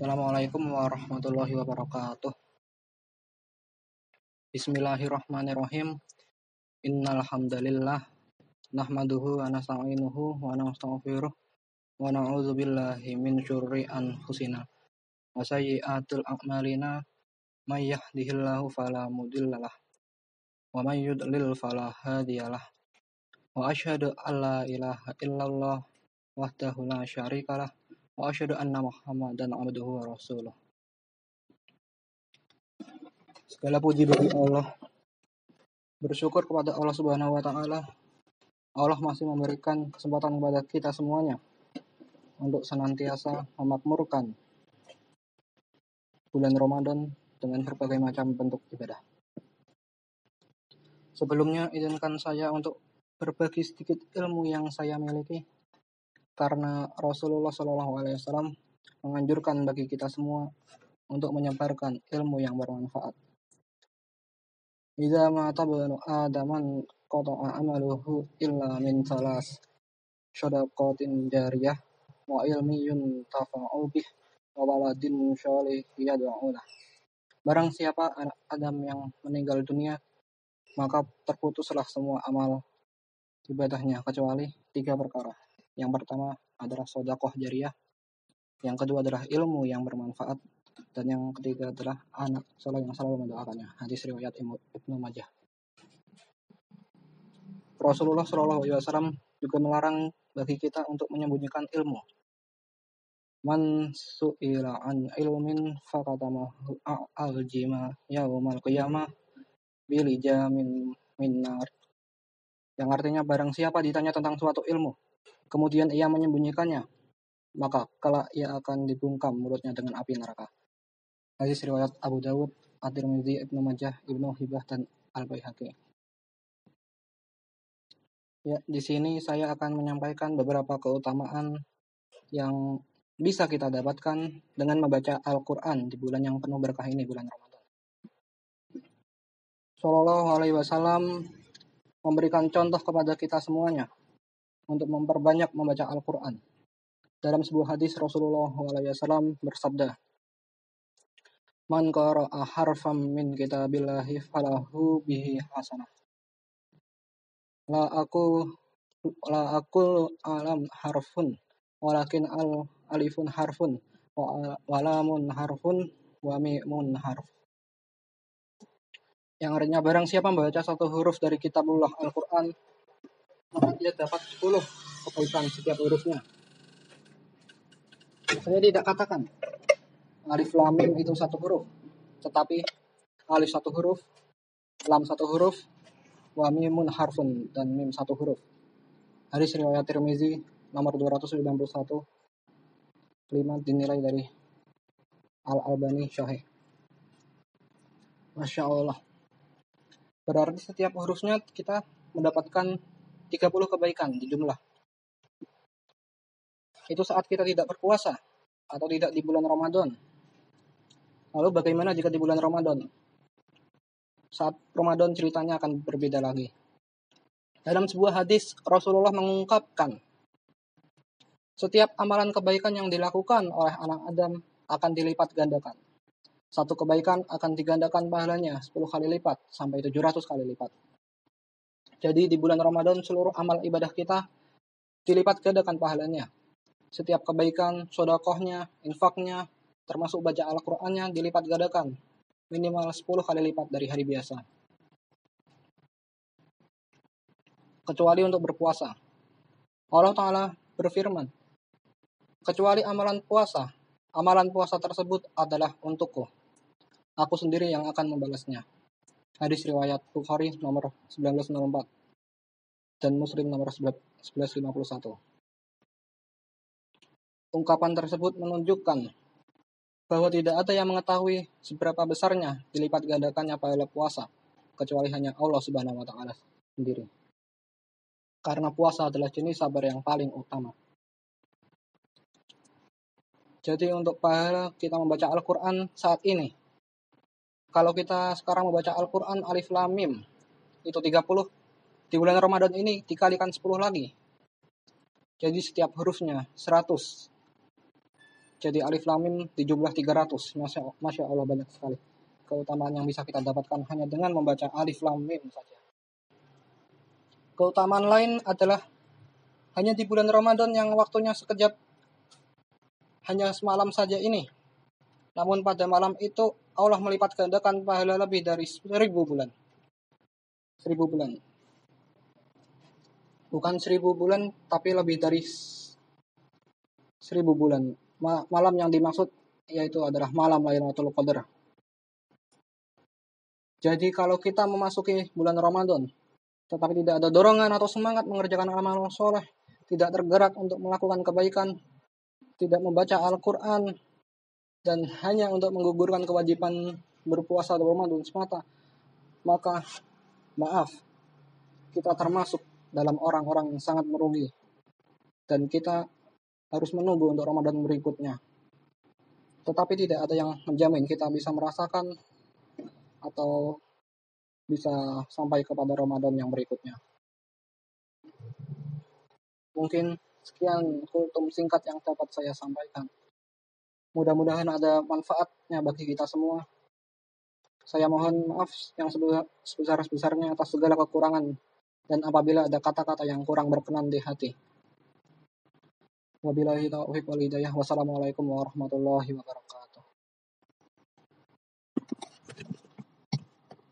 Assalamualaikum warahmatullahi wabarakatuh. Bismillahirrahmanirrahim. Innal hamdalillah nahmaduhu wa nasta'inuhu wa nastaghfiruh wa na'udzu billahi min syurri anfusina wa sayyiatil a'malina may yahdihillahu fala mudhillalah wa may yudlil fala hadiyalah. Wa asyhadu an la ilaha illallah wahdahu la syarikalah wa asyhadu anna Muhammadan abduhu wa rasuluh. Segala puji bagi Allah. Bersyukur kepada Allah Subhanahu wa taala. Allah masih memberikan kesempatan kepada kita semuanya untuk senantiasa memakmurkan bulan Ramadan dengan berbagai macam bentuk ibadah. Sebelumnya izinkan saya untuk berbagi sedikit ilmu yang saya miliki karena Rasulullah Shallallahu Alaihi Wasallam menganjurkan bagi kita semua untuk menyebarkan ilmu yang bermanfaat. Idza ma tabanu adaman qata'a amaluhu illa min salas shadaqatin jariyah wa ilmiyun tafa'u bih wa waladin sholih yad'ulah. Barang siapa anak Adam yang meninggal dunia, maka terputuslah semua amal ibadahnya kecuali tiga perkara. Yang pertama adalah sodakoh jariah, yang kedua adalah ilmu yang bermanfaat, dan yang ketiga adalah anak soleh yang selalu mendoakannya. Hadis riwayat Ibnu Majah. Rasulullah Shallallahu Alaihi Wasallam juga melarang bagi kita untuk menyembunyikan ilmu. Man su'ila an ilmin fakatamahu al-jima yaumal qiyamah bilijamin minar. Yang artinya barang siapa ditanya tentang suatu ilmu, kemudian ia menyembunyikannya, maka kelak ia akan dibungkam mulutnya dengan api neraka. Hadis riwayat Abu Dawud, At-Tirmidzi, Ibnu Majah, Ibnu Hibah dan Al-Baihaqi. Ya, di sini saya akan menyampaikan beberapa keutamaan yang bisa kita dapatkan dengan membaca Al-Quran di bulan yang penuh berkah ini, bulan Ramadan. Sallallahu Alaihi Wasallam memberikan contoh kepada kita semuanya untuk memperbanyak membaca Al-Quran. Dalam sebuah hadis Rasulullah SAW bersabda, Man qara'a harfam min kitabillahi falahu bihi hasanah. La aku la aku alam harfun walakin al alifun harfun wa walamun harfun wa mimun harf. Yang artinya barang siapa membaca satu huruf dari kitabullah Al-Quran maka dia dapat 10 kebaikan setiap hurufnya. Saya tidak katakan alif lam mim itu satu huruf, tetapi alif satu huruf, lam satu huruf, wa mimun harfun dan mim satu huruf. Hadis riwayat Tirmizi nomor 291 kelima dinilai dari Al Albani Syahih. Masya Allah. Berarti setiap hurufnya kita mendapatkan 30 kebaikan di jumlah. Itu saat kita tidak berpuasa atau tidak di bulan Ramadan. Lalu bagaimana jika di bulan Ramadan? Saat Ramadan ceritanya akan berbeda lagi. Dalam sebuah hadis, Rasulullah mengungkapkan setiap amalan kebaikan yang dilakukan oleh anak Adam akan dilipat gandakan. Satu kebaikan akan digandakan pahalanya 10 kali lipat sampai 700 kali lipat. Jadi di bulan Ramadan seluruh amal ibadah kita dilipat gandakan pahalanya. Setiap kebaikan, sodakohnya, infaknya, termasuk baca Al-Qur'annya dilipat gandakan minimal 10 kali lipat dari hari biasa. Kecuali untuk berpuasa. Allah Ta'ala berfirman, kecuali amalan puasa, amalan puasa tersebut adalah untukku. Aku sendiri yang akan membalasnya. Hadis riwayat Bukhari nomor 1904 dan Muslim nomor 1151. Ungkapan tersebut menunjukkan bahwa tidak ada yang mengetahui seberapa besarnya dilipat gandakannya pahala puasa kecuali hanya Allah Subhanahu wa taala sendiri. Karena puasa adalah jenis sabar yang paling utama. Jadi untuk pahala kita membaca Al-Qur'an saat ini kalau kita sekarang membaca Al-Quran Alif Lam Mim, itu 30. Di bulan Ramadan ini dikalikan 10 lagi. Jadi setiap hurufnya 100. Jadi alif lam mim di jumlah 300. Masya, Masya Allah banyak sekali. Keutamaan yang bisa kita dapatkan hanya dengan membaca alif lam mim saja. Keutamaan lain adalah hanya di bulan Ramadan yang waktunya sekejap hanya semalam saja ini. Namun pada malam itu Allah melipat gandakan pahala lebih dari seribu bulan. Seribu bulan. Bukan seribu bulan, tapi lebih dari seribu bulan. Ma malam yang dimaksud yaitu adalah malam Lailatul Qadar. Jadi kalau kita memasuki bulan Ramadan, tetapi tidak ada dorongan atau semangat mengerjakan amal soleh, tidak tergerak untuk melakukan kebaikan, tidak membaca Al-Quran, dan hanya untuk menggugurkan kewajiban berpuasa Ramadan semata, maka maaf, kita termasuk dalam orang-orang yang sangat merugi. Dan kita harus menunggu untuk Ramadan berikutnya. Tetapi tidak ada yang menjamin kita bisa merasakan atau bisa sampai kepada Ramadan yang berikutnya. Mungkin sekian kultum singkat yang dapat saya sampaikan. Mudah-mudahan ada manfaatnya bagi kita semua. Saya mohon maaf yang sebesar-besarnya atas segala kekurangan dan apabila ada kata-kata yang kurang berkenan di hati. Wabillahi taufiq. Wassalamualaikum warahmatullahi wabarakatuh.